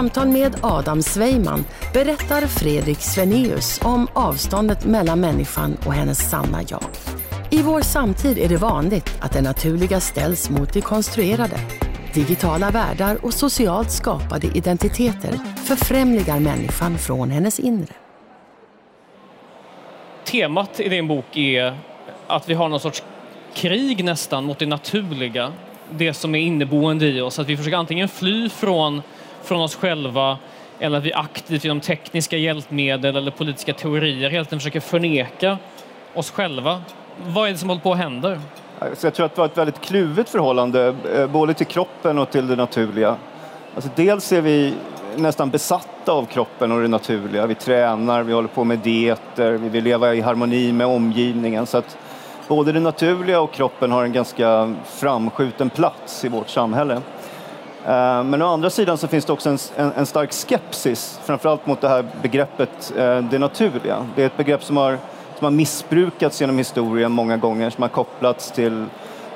Samtal med Adam Sveiman berättar Fredrik Sveneus om avståndet mellan människan och hennes sanna jag. I vår samtid är det vanligt att det naturliga ställs mot det konstruerade. Digitala världar och socialt skapade identiteter förfrämligar människan från hennes inre. Temat i din bok är att vi har någon sorts krig nästan mot det naturliga, det som är inneboende i oss. Att vi försöker antingen fly från, från oss själva eller att vi aktivt genom tekniska hjälpmedel eller politiska teorier helt enkelt försöker förneka oss själva. Vad är det som håller på att hända? Så jag tror att det var ett väldigt kluvet förhållande, eh, både till kroppen och till det naturliga. Alltså dels är vi nästan besatta av kroppen och det naturliga. Vi tränar, vi håller på med dieter, vi vill leva i harmoni med omgivningen. Så att både det naturliga och kroppen har en ganska framskjuten plats i vårt samhälle. Eh, men å andra sidan så finns det också en, en, en stark skepsis, framförallt mot det här begreppet eh, det naturliga. Det är ett begrepp som har, som har missbrukats genom historien många gånger, som har kopplats till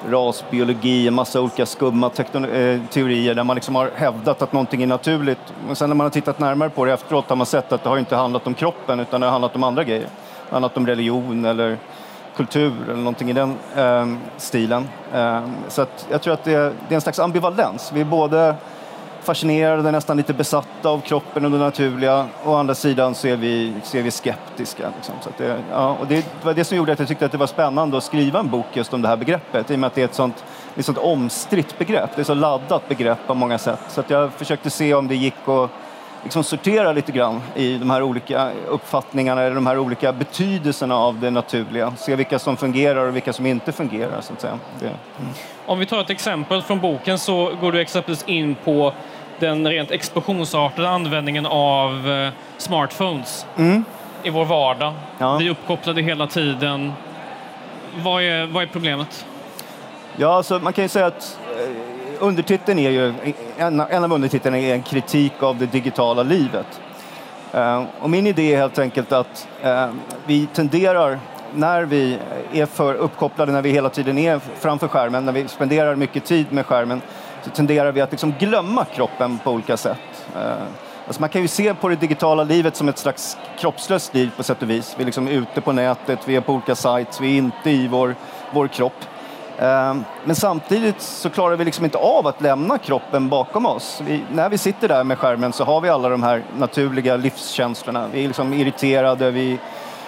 rasbiologi, en massa olika skumma eh, teorier där man liksom har hävdat att någonting är naturligt. Men sen när man har tittat närmare på det efteråt har man sett att det har inte handlat om kroppen utan det har handlat om andra grejer. Det har handlat om religion eller kultur eller någonting i den eh, stilen. Eh, så att jag tror att det, det är en slags ambivalens. Vi är både fascinerade, nästan lite besatta av kroppen och det naturliga. Å andra sidan så är vi, så är vi skeptiska. Liksom. Så att det, ja, och det var det som gjorde att jag tyckte att det var spännande att skriva en bok just om det här begreppet. I och med att det är ett sånt, ett sånt omstritt begrepp. Det är ett så laddat begrepp på många sätt. Så att jag försökte se om det gick att liksom sortera lite grann i de här olika uppfattningarna eller de här olika betydelserna av det naturliga. Se vilka som fungerar och vilka som inte fungerar. Så att säga. Det, mm. Om vi tar ett exempel från boken så går du exempelvis in på den rent explosionsartade användningen av eh, smartphones i vår vardag. Ja. Vi är uppkopplade hela tiden. Vad är, vad är problemet? Ja, alltså man kan ju säga att eh, undertiteln är ju, en, en av undertitlarna är en kritik av det digitala livet. Eh, och min idé är helt enkelt att eh, vi tenderar, när vi är för uppkopplade, när vi hela tiden är framför skärmen, när vi spenderar mycket tid med skärmen, så tenderar vi att liksom glömma kroppen på olika sätt. Eh, alltså man kan ju se på det digitala livet som ett slags kroppslöst liv på sätt och vis. Vi är liksom ute på nätet, vi är på olika sites, vi är inte i vår, vår kropp. Ehm, men samtidigt så klarar vi liksom inte av att lämna kroppen bakom oss. Vi, när vi sitter där med skärmen så har vi alla de här naturliga livskänslorna. Vi är liksom irriterade, vi,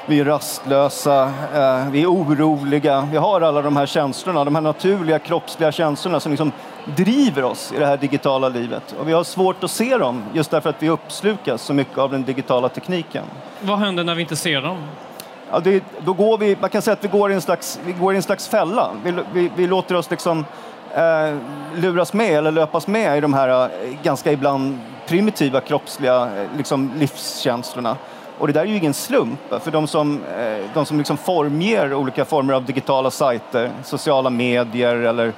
vi är rastlösa, eh, vi är oroliga. Vi har alla de här känslorna, de här naturliga kroppsliga känslorna som liksom driver oss i det här digitala livet. Och vi har svårt att se dem just därför att vi uppslukas så mycket av den digitala tekniken. Vad händer när vi inte ser dem? Ja, det, då går vi, man kan säga att vi går i en slags, vi går i en slags fälla. Vi, vi, vi låter oss liksom eh, luras med eller löpas med i de här eh, ganska ibland primitiva kroppsliga eh, liksom, livskänslorna. Och det där är ju ingen slump, för de som, eh, de som liksom formger olika former av digitala sajter, sociala medier eller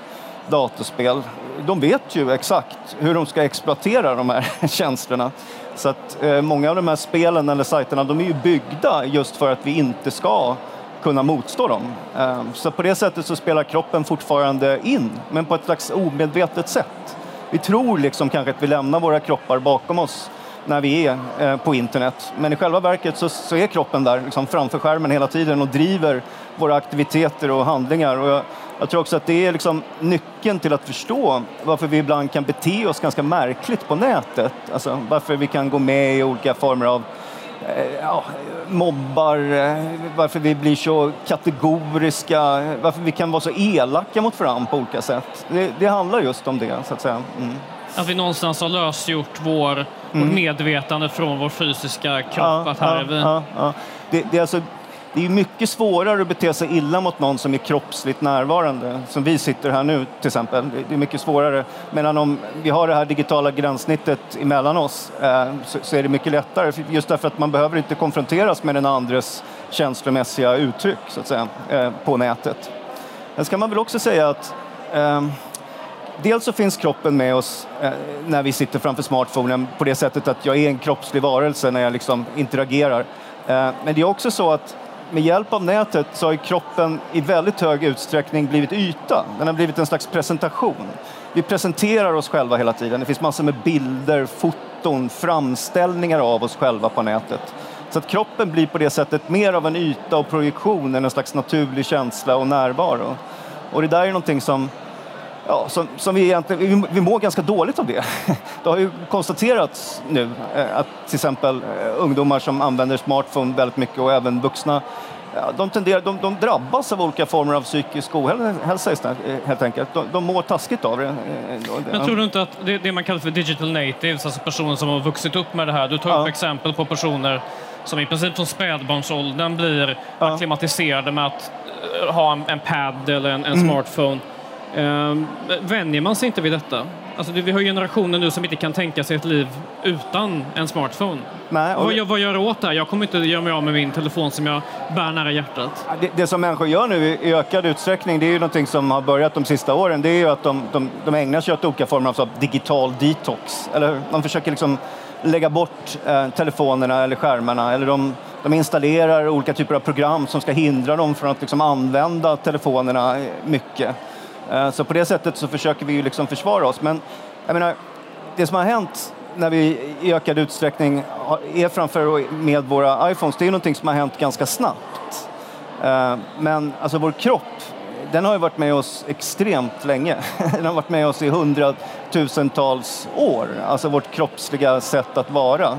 datorspel, de vet ju exakt hur de ska exploatera de här känslorna. Så att eh, många av de här spelen eller sajterna, de är ju byggda just för att vi inte ska kunna motstå dem. Eh, så på det sättet så spelar kroppen fortfarande in, men på ett slags omedvetet sätt. Vi tror liksom kanske att vi lämnar våra kroppar bakom oss när vi är eh, på internet. Men i själva verket så, så är kroppen där liksom framför skärmen hela tiden och driver våra aktiviteter och handlingar. Och jag, jag tror också att det är liksom nyckeln till att förstå varför vi ibland kan bete oss ganska märkligt på nätet. Alltså varför vi kan gå med i olika former av eh, ja, mobbar, eh, varför vi blir så kategoriska, varför vi kan vara så elaka mot varandra på olika sätt. Det, det handlar just om det, så att säga. Mm. Att vi någonstans har lösgjort vår, vårt medvetande från vår fysiska kropp. Ja, att här ja, är vi. ja, ja. Det, det, är alltså, det är mycket svårare att bete sig illa mot någon som är kroppsligt närvarande, som vi sitter här nu till exempel. Det- är mycket svårare. Medan om vi har det här digitala gränssnittet emellan oss eh, så, är det mycket lättare, just därför att man behöver inte konfronteras med den andres känslomässiga uttryck så att säga, eh, på nätet. Sen ska man väl också säga att ehm, dels så finns kroppen med oss eh, när vi sitter framför smartphonen på det sättet att jag är en kroppslig varelse när jag liksom interagerar. Eh, men det är också så att med hjälp av nätet så har kroppen i väldigt hög utsträckning blivit yta. Den har blivit en slags presentation. Vi presenterar oss själva hela tiden. Det finns massor med bilder, foton, framställningar av oss själva på nätet. Så att kroppen blir på det sättet mer av en yta och projektion än en slags naturlig känsla och närvaro. Och det där är någonting som ja, som, som vi, egentligen, vi, vi mår ganska dåligt av det. Det har ju konstaterats nu eh, att till exempel eh, ungdomar som använder smartphone väldigt mycket och även vuxna de, tenderar, de, de, drabbas av olika former av psykisk ohälsa eh, helt enkelt. De, de mår taskigt av det. Men tror du inte att det, det man kallar för digital natives, alltså personer som har vuxit upp med det här, du tar ja. upp exempel på personer som i princip från spädbarnsåldern blir ja. akklimatiserade med att ha en, en pad eller en, en mm. Smartphone Eh, vänjer man sig inte vid detta? Alltså, vi har generationer nu som inte kan tänka sig ett liv utan en smartphone. Nej, vad, det... vad gör jag åt det här? Jag kommer inte göra mig av med min telefon som jag bär nära hjärtat. Det, det, som människor gör nu i ökad utsträckning, det är ju någonting som har börjat de sista åren, det är ju att de, de, de ägnar sig åt olika former av digital detox. Eller de försöker liksom lägga bort eh, telefonerna eller skärmarna, eller de, de installerar olika typer av program som ska hindra dem från att liksom använda telefonerna mycket. Eh, så på det sättet så försöker vi ju liksom försvara oss. Men jag menar, det som har hänt när vi i ökad utsträckning är framför med våra iPhones, det är någonting som har hänt ganska snabbt. Eh, men alltså vår kropp, den har ju varit med oss extremt länge. Den har varit med oss i hundratusentals år, alltså vårt kroppsliga sätt att vara.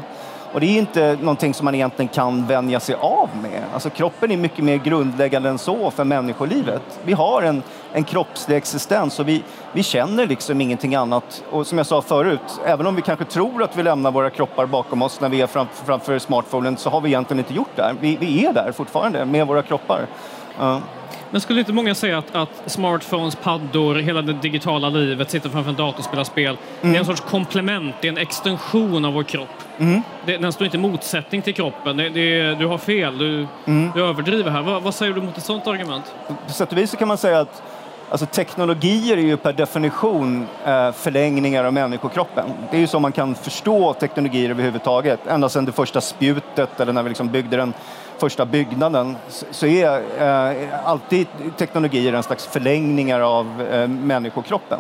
Och det är inte någonting som man egentligen kan vänja sig av med. Alltså kroppen är mycket mer grundläggande än så för människolivet. Vi har en, en kroppslig existens och vi, vi känner liksom ingenting annat. Och som jag sa förut, även om vi kanske tror att vi lämnar våra kroppar bakom oss när vi är framför, framför smartphonen så har vi egentligen inte gjort det. Vi, vi är där fortfarande med våra kroppar. Uh. Men skulle inte många säga att, att, smartphones, paddor, hela det digitala livet, sitta framför en dator och spela spel, mm. det är en sorts komplement, det är en extension av vår kropp. Mm. Det, den står inte i motsättning till kroppen. Det, det, du har fel, du, mm. du överdriver här. Vad, vad, säger du mot ett sådant argument? På sätt och vis kan man säga att Alltså teknologier är ju per definition eh, förlängningar av människokroppen. Det är ju så man kan förstå teknologier överhuvudtaget. Ända sedan det första spjutet eller när vi liksom byggde den första byggnaden så är eh, alltid teknologier en slags förlängningar av eh, människokroppen.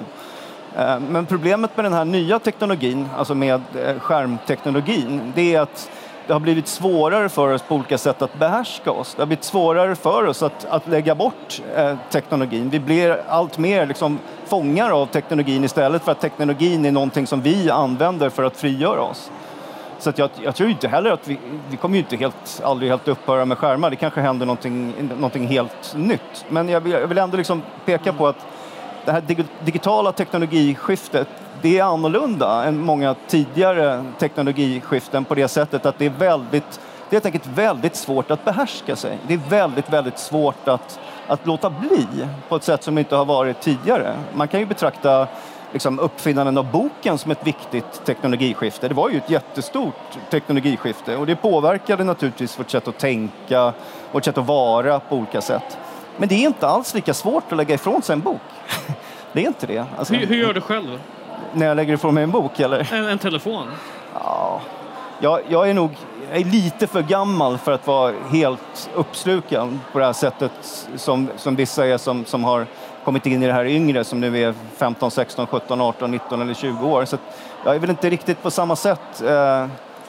Eh, men problemet med den här nya teknologin, alltså med eh, skärmteknologin, det är att det har blivit svårare för oss på olika sätt att behärska oss. Det har blivit svårare för oss att, att lägga bort eh, teknologin. Vi blir allt mer liksom, fångar av teknologin istället för att teknologin är någonting som vi använder för att frigöra oss. Så jag, jag, tror inte heller att vi, vi kommer ju inte helt, aldrig helt upphöra med skärmar. Det kanske händer någonting, någonting helt nytt. Men jag vill, jag vill ändå liksom peka på att det här digitala teknologiskiftet det är annorlunda än många tidigare teknologiskiften på det sättet att det är väldigt det är helt enkelt väldigt svårt att behärska sig. Det är väldigt, väldigt svårt att, att låta bli på ett sätt som inte har varit tidigare. Man kan ju betrakta liksom, uppfinnandet av boken som ett viktigt teknologiskifte. Det var ju ett jättestort teknologiskifte och det påverkade naturligtvis vårt sätt att tänka, vårt sätt att vara på olika sätt. Men det är inte alls lika svårt att lägga ifrån sig en bok. Det är inte det. Alltså, hur, hur gör du själv? När jag lägger ifrån mig en bok eller? En, en telefon? Ja, jag, jag är nog jag är lite för gammal för att vara helt uppsluken på det här sättet som, som vissa är som, som har kommit in i det här yngre som nu är 15, 16, 17, 18, 19 eller 20 år. Så jag är väl inte riktigt på samma sätt eh,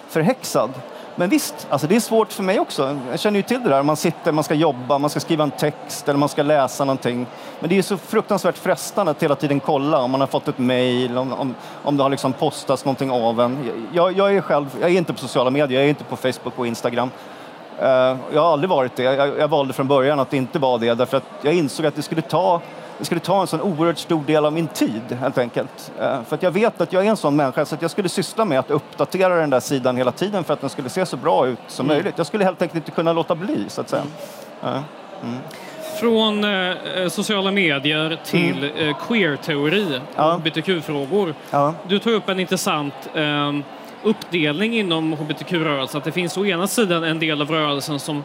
förhäxad. Men visst, alltså det är svårt för mig också. Jag känner ju till det där, man sitter, man ska jobba, man ska skriva en text eller man ska läsa någonting. Men det är så fruktansvärt frestande att hela tiden kolla om man har fått ett mejl, om, om, om det har liksom postats någonting av en. Jag, jag, är själv, jag är inte på sociala medier, jag är inte på Facebook och Instagram. Uh, jag har aldrig varit det. Jag, jag valde från början att inte vara det därför att jag insåg att det skulle ta det skulle ta en sån oerhört stor del av min tid helt enkelt. Eh, för att jag vet att jag är en sån människa så att jag skulle syssla med att uppdatera den där sidan hela tiden för att den skulle se så bra ut som mm. möjligt. Jag skulle helt enkelt inte kunna låta bli så att säga. Mm. Mm. Från eh, sociala medier till mm. eh, queer-teori ja. hbtq-frågor. Ja. Du tar upp en intressant eh, uppdelning inom hbtq-rörelsen. Att det finns å ena sidan en del av rörelsen som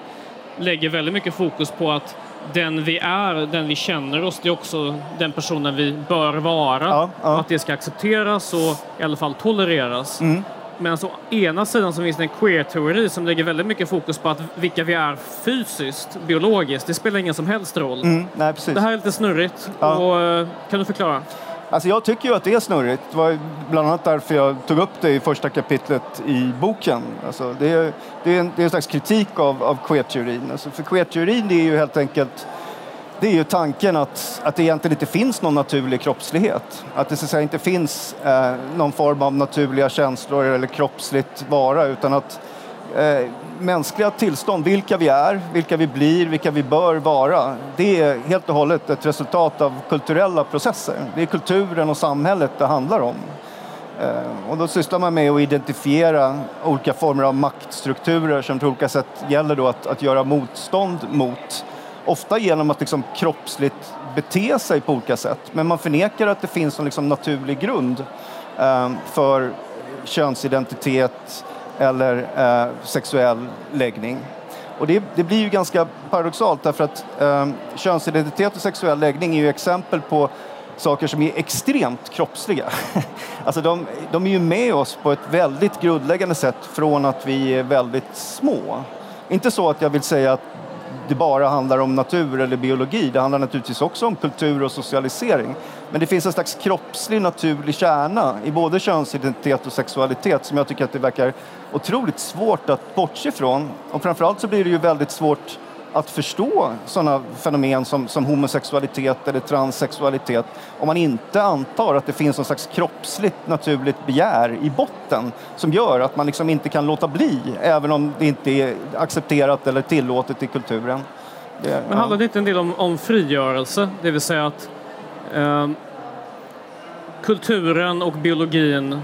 lägger väldigt mycket fokus på att den vi är, den vi känner oss, det är också den personen vi bör vara. Ja, ja. Att det ska accepteras och i alla fall tolereras. Mm. Men å ena sidan så finns det en queer-teori som lägger väldigt mycket fokus på att vilka vi är fysiskt, biologiskt, det spelar ingen som helst roll. Mm, nej. Det här är lite snurrigt. Ja. Och, eh, kan du förklara? Alltså jag tycker ju att det är snurrigt. Det var bland annat därför jag tog upp det i första kapitlet i boken. Alltså det, är, det, är en, det är en slags kritik av, av Queerteorin Alltså för queerteorin är ju helt enkelt det är ju tanken att, att det egentligen inte finns någon naturlig kroppslighet. Att det så att säga, inte finns eh, någon form av naturliga känslor eller kroppsligt vara utan att eh, mänskliga tillstånd, vilka vi är, vilka vi blir, vilka vi bör vara, det är helt och hållet ett resultat av kulturella processer. Det är kulturen och samhället det handlar om. Eh, och då sysslar man med att identifiera olika former av maktstrukturer som på olika sätt gäller då att, att göra motstånd mot. Ofta genom att liksom kroppsligt bete sig på olika sätt. Men man förnekar att det finns en liksom naturlig grund eh, för könsidentitet eller eh, sexuell läggning. Och det, det, blir ju ganska paradoxalt därför att eh, könsidentitet och sexuell läggning är ju exempel på saker som är extremt kroppsliga. alltså de, de är ju med oss på ett väldigt grundläggande sätt från att vi är väldigt små. Inte så att jag vill säga att det bara handlar om natur eller biologi. Det handlar naturligtvis också om kultur och socialisering. Men det finns en slags kroppslig naturlig kärna i både könsidentitet och sexualitet som jag tycker att det verkar otroligt svårt att bortse ifrån. Och framförallt så blir det ju väldigt svårt att förstå sådana fenomen som, som homosexualitet eller transsexualitet om man inte antar att det finns någon slags kroppsligt naturligt begär i botten som gör att man liksom inte kan låta bli även om det inte är accepterat eller tillåtet i kulturen. Det, Men handlar det inte en del om, om frigörelse? Det vill säga att eh, kulturen och biologin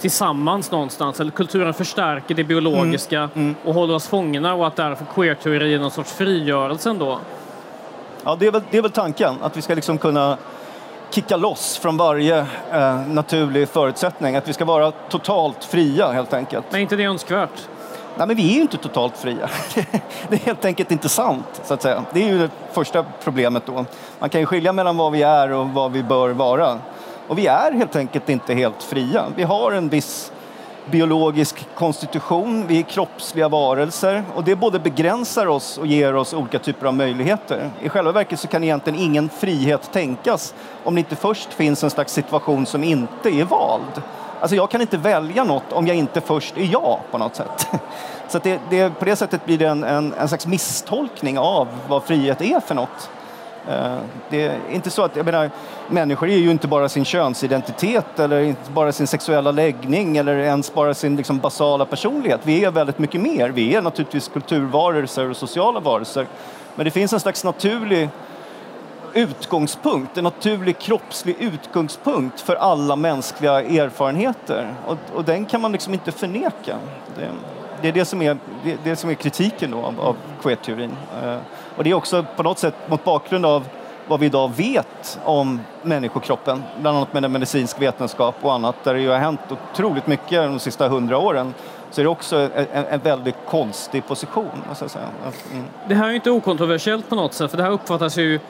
tillsammans någonstans. Eller kulturen förstärker det biologiska mm. Mm. och håller oss fångna och att därför queer-teori är någon sorts frigörelse ändå. Ja, det är väl, det är väl tanken. Att vi ska liksom kunna kicka loss från varje eh, naturlig förutsättning. Att vi ska vara totalt fria helt enkelt. Men inte det önskvärt? Nej, men vi är ju inte totalt fria. det är helt enkelt inte sant, så att säga. Det är ju det första problemet då. Man kan ju skilja mellan vad vi är och vad vi bör vara. Och vi är helt enkelt inte helt fria. Vi har en viss biologisk konstitution, vi är kroppsliga varelser och det både begränsar oss och ger oss olika typer av möjligheter. I själva verket så kan egentligen ingen frihet tänkas om det inte först finns en slags situation som inte är vald. Alltså jag kan inte välja något om jag inte först är jag på något sätt. Så det, det, på det sättet blir det en, en, en slags misstolkning av vad frihet är för något. Eh, det är inte så att, jag menar, människor är ju inte bara sin könsidentitet eller inte bara sin sexuella läggning eller ens bara sin liksom, basala personlighet. Vi är väldigt mycket mer. Vi är naturligtvis kulturvarelser och sociala varelser. Men det finns en slags naturlig utgångspunkt, en naturlig kroppslig utgångspunkt för alla mänskliga erfarenheter. Och, och den kan man liksom inte förneka. Det, det är det som är, det, det som är kritiken då av, av queer-teorin. Eh, och det är också på något sätt mot bakgrund av vad vi idag vet om människokroppen, bland annat med medicinsk vetenskap och annat, där det ju har hänt otroligt mycket de sista hundra åren, så är det också en, en väldigt konstig position. Måste säga. Mm. Det här är inte okontroversiellt på något sätt, för det här uppfattas ju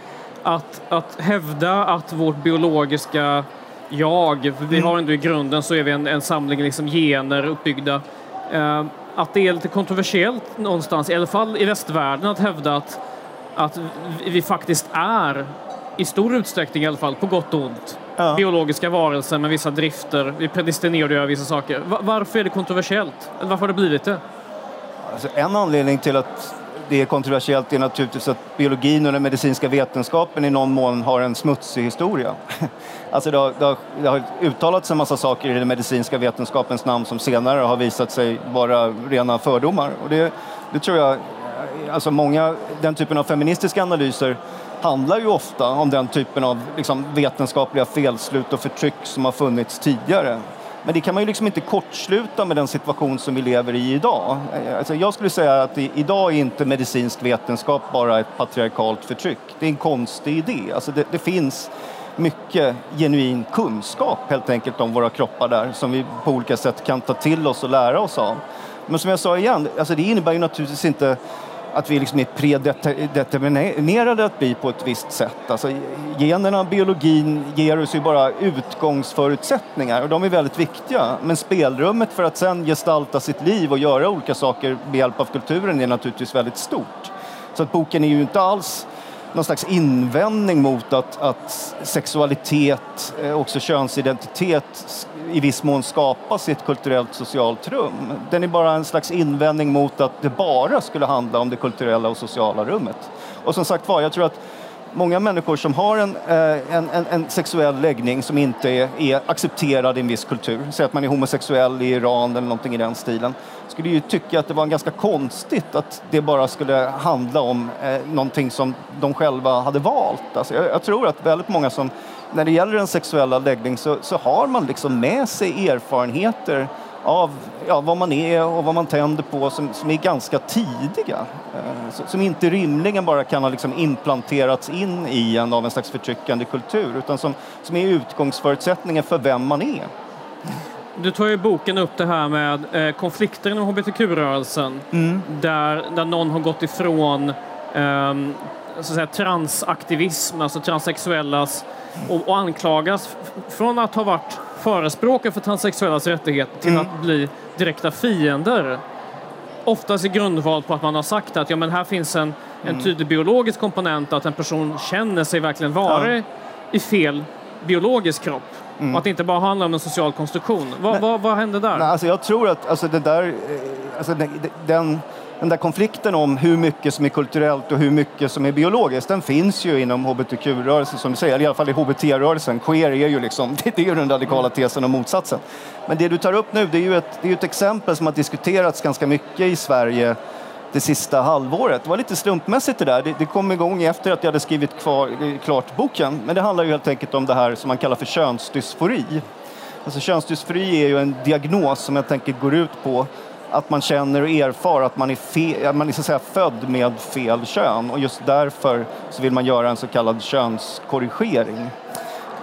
att, att hävda att vårt biologiska jag, vi mm. har ändå i grunden så är vi en, en samling liksom gener uppbyggda, eh, att det är lite kontroversiellt någonstans, i alla fall i västvärlden, att hävda att att vi faktiskt är, i stor utsträckning i alla fall, på gott och ont, ja. biologiska varelser med vissa drifter. Vi är predestinerade att göra vissa saker. Varför är det kontroversiellt? Varför har det blivit det? Alltså en anledning till att det är kontroversiellt är naturligtvis att biologin och den medicinska vetenskapen i någon mån har en smutsig historia. Alltså det har, det, har, det har uttalats en massa saker i den medicinska vetenskapens namn som senare har visat sig vara rena fördomar. Och det, det tror jag alltså många, den typen av feministiska analyser handlar ju ofta om den typen av liksom, vetenskapliga felslut och förtryck som har funnits tidigare. Men det kan man ju liksom inte kortsluta med den situation som vi lever i idag. Alltså jag skulle säga att idag är inte medicinsk vetenskap bara ett patriarkalt förtryck. Det är en konstig idé. Alltså det, det finns mycket genuin kunskap helt enkelt om våra kroppar där som vi på olika sätt kan ta till oss och lära oss av. Men som jag sa igen, alltså det innebär ju naturligtvis inte att vi liksom är predeterminerade att bli på ett visst sätt. Alltså, generna, biologin ger oss ju bara utgångsförutsättningar och de är väldigt viktiga. Men spelrummet för att sen gestalta sitt liv och göra olika saker med hjälp av kulturen är naturligtvis väldigt stort. Så att boken är ju inte alls någon slags invändning mot att, att sexualitet, eh, också könsidentitet i viss mån skapa sitt kulturellt socialt rum. Den är bara en slags invändning mot att det bara skulle handla om det kulturella och sociala rummet. Och som sagt var, jag tror att många människor som har en, eh, en, en, en sexuell läggning som inte är, är, accepterad i en viss kultur, säg att man är homosexuell i Iran eller någonting i den stilen, skulle ju tycka att det var ganska konstigt att det bara skulle handla om eh, någonting som de själva hade valt. Alltså jag, jag tror att väldigt många som när det gäller en sexuella läggning så, så har man liksom med sig erfarenheter av ja, vad man är och vad man tänder på som, som är ganska tidiga. Eh, som inte rimligen bara kan ha liksom implanterats in i en av en slags förtryckande kultur utan som, som är utgångsförutsättningen för vem man är. Du tar i boken upp det här med eh, konflikter inom hbtq-rörelsen mm. där, där någon har gått ifrån eh, så att säga, transaktivism, alltså transsexuellas och, och anklagas från att ha varit förespråkare för transsexuellas rättigheter till mm. att bli direkta fiender. Oftast i grundval på att man har sagt att ja, men här finns en, en mm. tydlig biologisk komponent, att en person känner sig verkligen vara ja. i fel biologisk kropp. Mm. Och att det inte bara handlar om en social konstruktion. Vad, vad, vad hände där? Nej, alltså jag tror att alltså det där, eh, alltså den, den den där konflikten om hur mycket som är kulturellt och hur mycket som är biologiskt, den finns ju inom hbtq-rörelsen som du säger, i alla fall i hbt-rörelsen. Queer är ju liksom, det är ju den radikala tesen och motsatsen. Men det du tar upp nu, det är ju ett, det är ett exempel som har diskuterats ganska mycket i Sverige det sista halvåret. Det var lite slumpmässigt det där. Det, det kom igång efter att jag hade skrivit kvar, klart boken. Men det handlar ju helt enkelt om det här som man kallar för könsdysfori. Alltså könsdysfori är ju en diagnos som jag tänker går ut på att man känner och erfar att man är, fe, man är så att säga, född med fel kön och just därför så vill man göra en så kallad könskorrigering.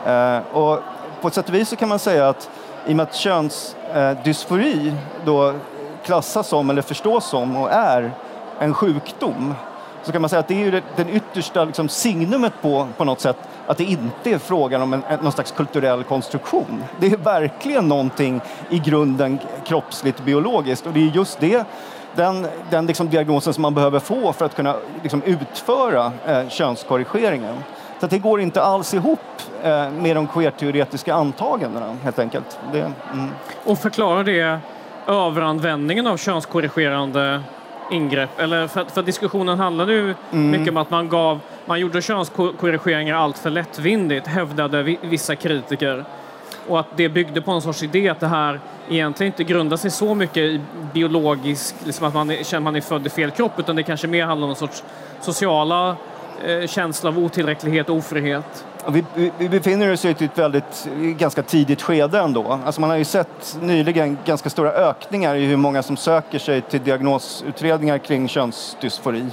Eh, och på ett sätt och vis så kan man säga att i och med att könsdysfori då klassas som eller förstås som och är en sjukdom så kan man säga att det är ju den yttersta liksom, signumet på, på något sätt att det inte är frågan om en, någon slags kulturell konstruktion. Det är verkligen någonting i grunden kroppsligt biologiskt och det är just det den, den liksom diagnosen som man behöver få för att kunna liksom utföra eh, könskorrigeringen. Så det går inte alls ihop eh, med de queer-teoretiska antagandena helt enkelt. Det, mm. Och förklarar det överanvändningen av könskorrigerande ingrepp? Eller för, för diskussionen handlade ju mm. mycket om att man gav, man gjorde könskorrigeringar allt för lättvindigt, hävdade vissa kritiker. Och att det byggde på en sorts idé att det här egentligen inte grundar sig så mycket i biologisk, liksom att man känner man är född i fel kropp, utan det kanske mer handlar om en sorts sociala eh, känsla av otillräcklighet och ofrihet. Vi, vi, befinner oss i ett väldigt, ganska tidigt skede ändå. Alltså man har ju sett nyligen ganska stora ökningar i hur många som söker sig till diagnosutredningar kring könsdysfori.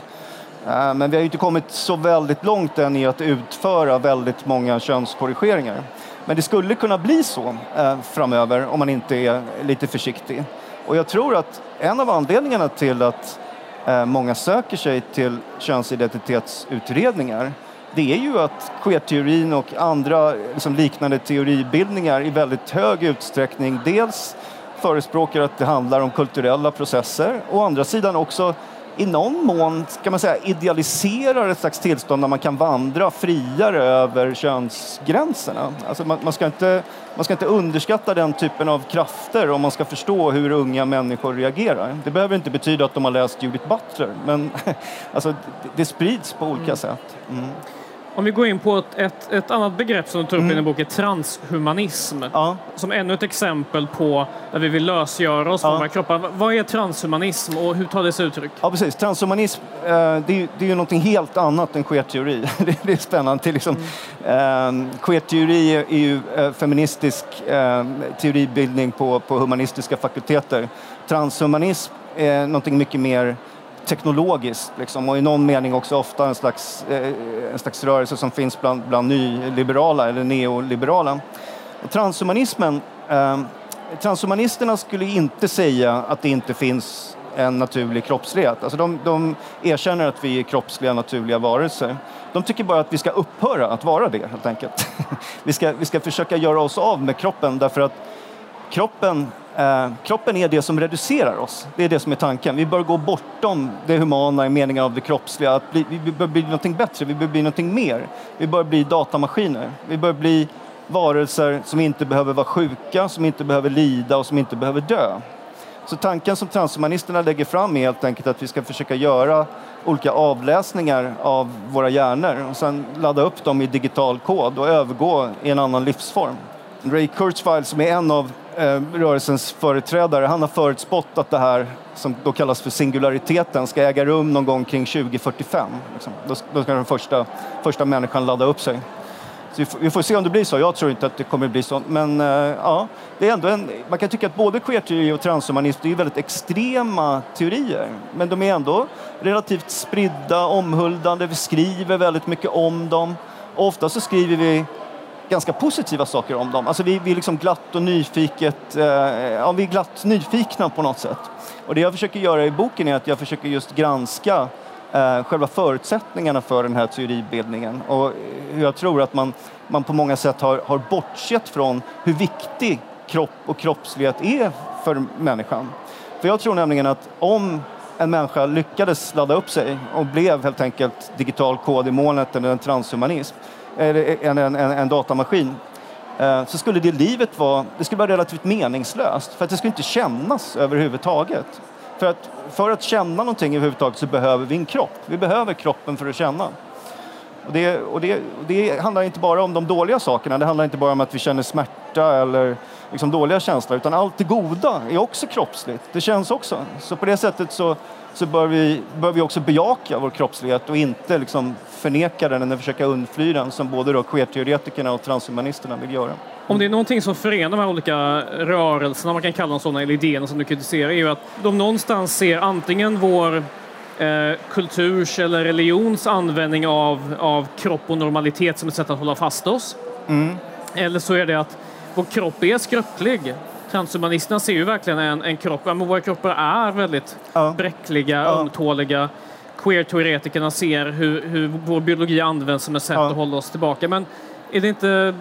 Eh, men vi har ju inte kommit så väldigt långt än i att utföra väldigt många könskorrigeringar. Men det skulle kunna bli så eh, framöver om man inte är lite försiktig. Och jag tror att en av anledningarna till att eh, många söker sig till könsidentitetsutredningar det är ju att queer-teorin och andra liksom, liknande teoribildningar i väldigt hög utsträckning dels förespråkar att det handlar om kulturella processer och å andra sidan också i någon mån ska man säga, idealiserar ett slags tillstånd där man kan vandra friare över könsgränserna. Alltså man, man, ska inte, man ska inte underskatta den typen av krafter om man ska förstå hur unga människor reagerar. Det behöver inte betyda att de har läst Judith Butler, men alltså, det, det sprids på olika mm. sätt. Mm. Om vi går in på ett, ett, ett annat begrepp som du tar upp mm. i din bok, är transhumanism. Ja. Som ännu ett exempel på där vi vill lösgöra oss ja. från våra kroppar. Vad är transhumanism och hur tar det sig uttryck? Ja, precis. Transhumanism, eh, det, är, det är ju någonting helt annat än queer-teori. det, är spännande. Det liksom, mm. eh, queer-teori är ju eh, feministisk eh, teoribildning på, på humanistiska fakulteter. Transhumanism är någonting mycket mer teknologiskt liksom, och i någon mening också ofta en slags, eh, en slags rörelse som finns bland, bland nyliberala eller neoliberala. Och transhumanismen, eh, transhumanisterna skulle inte säga att det inte finns en naturlig kroppslighet. Alltså de, de erkänner att vi är kroppsliga, naturliga varelser. De tycker bara att vi ska upphöra att vara det, helt enkelt. vi, ska, vi ska försöka göra oss av med kroppen därför att kroppen, eh, kroppen är det som reducerar oss. Det är det som är tanken. Vi bör gå bortom det humana i meningen av det kroppsliga. Att bli, vi bör bli någonting bättre, vi bör bli någonting mer. Vi bör bli datamaskiner. Vi bör bli varelser som inte behöver vara sjuka, som inte behöver lida och som inte behöver dö. Så tanken som transhumanisterna lägger fram är helt enkelt att vi ska försöka göra olika avläsningar av våra hjärnor och sen ladda upp dem i digital kod och övergå i en annan livsform. Ray Kurzweil som är en av eh, rörelsens företrädare, han har förutspått att det här som då kallas för singulariteten ska äga rum någon gång kring 2045. Liksom. Då, då ska den första, första människan ladda upp sig. Så vi får, se om det blir så. Jag tror inte att det kommer bli så. Men uh, ja, det är ändå en, man kan tycka att både queerteori och transhumanism är väldigt extrema teorier. Men de är ändå relativt spridda, omhuldande. Vi skriver väldigt mycket om dem. Ofta så skriver vi ganska positiva saker om dem. Alltså vi, vi är liksom glatt och nyfiket, eh, ja, vi är glatt nyfikna på något sätt. Och det jag försöker göra i boken är att jag försöker just granska eh, själva förutsättningarna för den här teoribildningen och hur jag tror att man, man på många sätt har, har bortsett från hur viktig kropp och kroppslighet är för människan. För jag tror nämligen att om en människa lyckades ladda upp sig och blev helt enkelt digital kod i molnet eller en transhumanism, eller en, en, en, en datamaskin, eh, så skulle det livet vara, det skulle vara relativt meningslöst för att det skulle inte kännas överhuvudtaget. För att, för att känna någonting överhuvudtaget så behöver vi en kropp. Vi behöver kroppen för att känna. Och det, och det, det handlar inte bara om de dåliga sakerna, det handlar inte bara om att vi känner smärta eller liksom dåliga känslor, utan allt det goda är också kroppsligt. Det känns också. Så på det sättet så, så bör, vi, bör vi också bejaka vår kroppslighet och inte liksom förneka den eller försöka undfly den som både då queer-teoretikerna och transhumanisterna vill göra. Om det är någonting som förenar de här olika rörelserna, man kan kalla dem sådana, eller idéerna som du kritiserar, är ju att de någonstans ser antingen vår eh, kulturs eller religions användning av, av kropp och normalitet som ett sätt att hålla fast oss. Mm. Eller så är det att vår kropp är skröplig. Transhumanisterna ser ju verkligen en, en kropp, men våra kroppar är väldigt ja. bräckliga, ja. ömtåliga. Queer-teoretikerna ser hur, hur vår biologi används som ett sätt ja. att hålla oss tillbaka. Men är det inte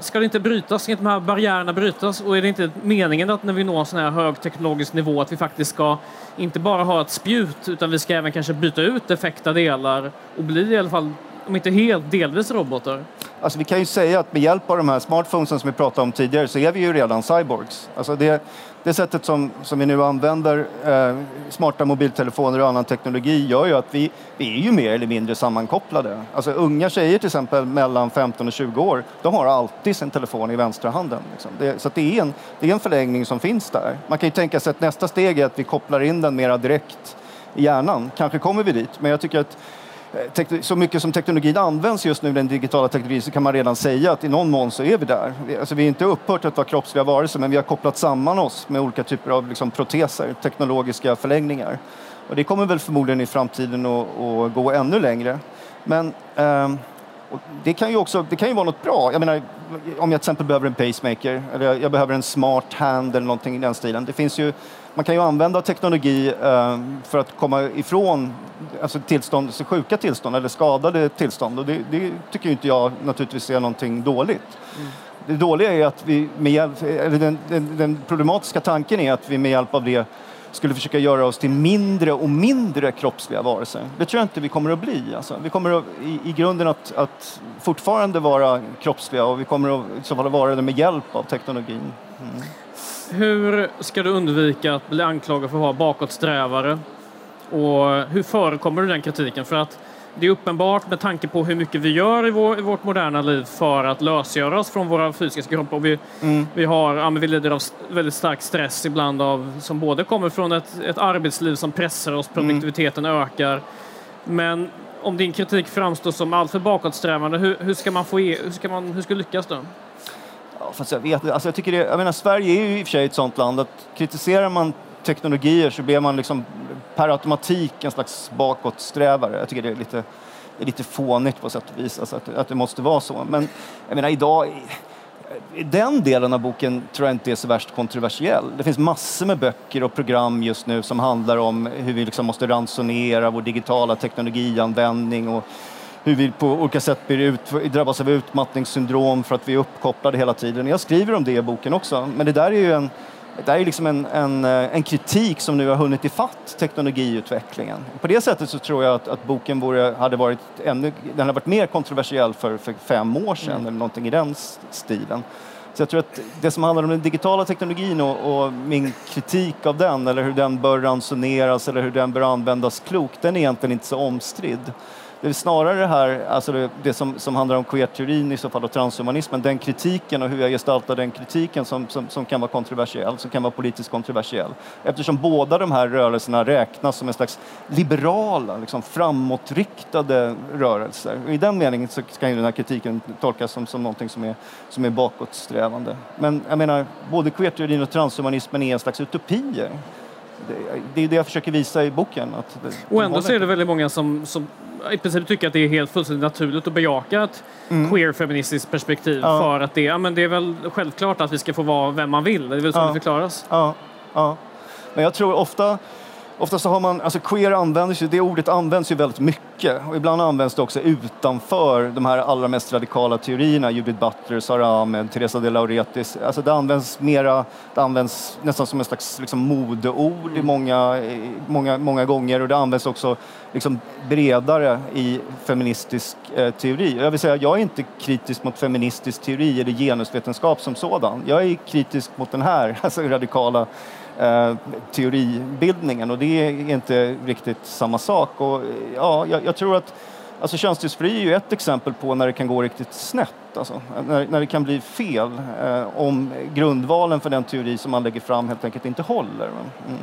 ska det inte brytas? Ska inte de här barriärerna brytas? Och är det inte meningen att när vi når en sån här högteknologisk nivå att vi faktiskt ska inte bara ha ett spjut utan vi ska även kanske byta ut defekta delar och bli i alla fall, om inte helt, delvis robotar? Alltså vi kan ju säga att med hjälp av de här smartphonesen som vi pratade om tidigare så är vi ju redan cyborgs. Alltså det, det sättet som, som vi nu använder eh, smarta mobiltelefoner och annan teknologi gör ju att vi, vi är ju mer eller mindre sammankopplade. Alltså unga tjejer till exempel mellan 15 och 20 år, de har alltid sin telefon i vänstra handen. Liksom. Det, så det, är en, det är en förlängning som finns där. Man kan ju tänka sig att nästa steg är att vi kopplar in den mera direkt i hjärnan. Kanske kommer vi dit, men jag tycker att Eh, så mycket som teknologin används just nu, den digitala teknologin, så kan man redan säga att i någon mån så är vi där. Alltså vi är inte upphört att vara kroppsliga varelser, men vi har kopplat samman oss med olika typer av liksom, proteser, teknologiska förlängningar. Och det kommer väl förmodligen i framtiden att, att gå ännu längre. Men eh, det kan ju också det kan ju vara något bra. Jag menar, om jag till exempel behöver en pacemaker eller jag behöver en smart hand eller någonting i den stilen. Det finns ju man kan ju använda teknologi eh, för att komma ifrån alltså tillstånd, sjuka tillstånd eller skadade tillstånd. Och det, det tycker inte jag naturligtvis är någonting dåligt. Mm. Det dåliga är att vi med hjälp, eller den, den, den, problematiska tanken är att vi med hjälp av det skulle försöka göra oss till mindre och mindre kroppsliga varelser. Det tror jag inte vi kommer att bli. Alltså, vi kommer att, i, i grunden att, att fortfarande vara kroppsliga och vi kommer att så vara det med hjälp av teknologin. Mm. Hur ska du undvika att bli anklagad för att vara bakåtsträvare? Och hur förekommer du den kritiken? För att det är uppenbart med tanke på hur mycket vi gör i, vår, i vårt moderna liv för att lösgöra oss från våra fysiska kroppar. Vi, mm. vi, har, ja, vi lider av väldigt stark stress ibland av, som både kommer från ett, ett arbetsliv som pressar oss, produktiviteten mm. ökar. Men om din kritik framstår som alltför bakåtsträvande, hur, hur ska man få e, hur ska man hur ska lyckas då? Ja, fast jag vet alltså jag tycker det, jag menar, Sverige är ju i och för sig ett sånt land att kritiserar man teknologier så blir man liksom per automatik en slags bakåtsträvare. Jag tycker det är lite, det är lite fånigt på sätt och vis, alltså att, att det måste vara så. Men jag menar idag den delen av boken tror jag inte är så värst kontroversiell. Det finns massor med böcker och program just nu som handlar om hur vi liksom måste ransonera vår digitala teknologianvändning och hur vi på olika sätt blir ut, drabbas av utmattningssyndrom för att vi är uppkopplade hela tiden. Jag skriver om det i boken också, men det där är ju en, det är liksom en, en, en, kritik som nu har hunnit ifatt teknologiutvecklingen. På det sättet så tror jag att, att boken vore, hade varit ännu, den hade varit mer kontroversiell för, för fem år sedan mm. eller någonting i den stilen. Så jag tror att det som handlar om den digitala teknologin och, och, min kritik av den eller hur den bör ransoneras eller hur den bör användas klokt, den är egentligen inte så omstridd. Det är snarare det här, alltså det, det som, som handlar om queer-teorin i så fall och transhumanismen, den kritiken och hur jag gestaltar den kritiken som, som, som kan vara kontroversiell, som kan vara politiskt kontroversiell. Eftersom båda de här rörelserna räknas som en slags liberala, liksom framåtriktade rörelser. Och I den meningen så kan ju den här kritiken tolkas som, som någonting som är, som är bakåtsträvande. Men jag menar, både queer-teorin och transhumanismen är en slags utopier det är det jag försöker visa i boken. Att och ändå så är det väldigt många som, som i princip tycker att det är helt fullständigt naturligt att bejaka ett mm. queer-feministiskt perspektiv ja. för att det, ja, men det är väl självklart att vi ska få vara vem man vill. Det är väl så ja. det förklaras. Ja. ja. Men jag tror ofta Oftast har man, alltså queer används ju, det ordet används ju väldigt mycket och ibland används det också utanför de här allra mest radikala teorierna, Judith Butler, Sara Ahmed, Teresa de Lauretis. Alltså det används mera, det används nästan som en slags liksom modeord mm. många, många, många gånger och det används också liksom bredare i feministisk eh, teori. Jag vill säga, jag är inte kritisk mot feministisk teori eller genusvetenskap som sådan. Jag är kritisk mot den här alltså radikala eh, teoribildningen och det är inte riktigt samma sak. Och, eh, ja, jag, jag tror att Alltså könsdysfori är ju ett exempel på när det kan gå riktigt snett, alltså, när, när det kan bli fel eh, om grundvalen för den teori som man lägger fram helt enkelt inte håller. Mm.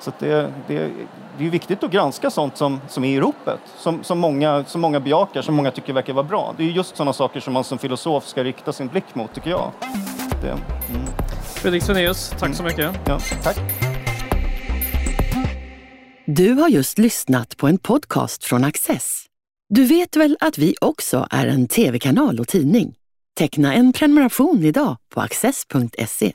Så det, det, det är viktigt att granska sånt som, som är i ropet, som, som, många, som många bejakar, som många tycker verkar vara bra. Det är just sådana saker som man som filosof ska rikta sin blick mot, tycker jag. Det, mm. Fredrik Svenaeus, tack mm. så mycket. Ja, tack. Du har just lyssnat på en podcast från Access. Du vet väl att vi också är en tv-kanal och tidning? Teckna en prenumeration idag på access.se.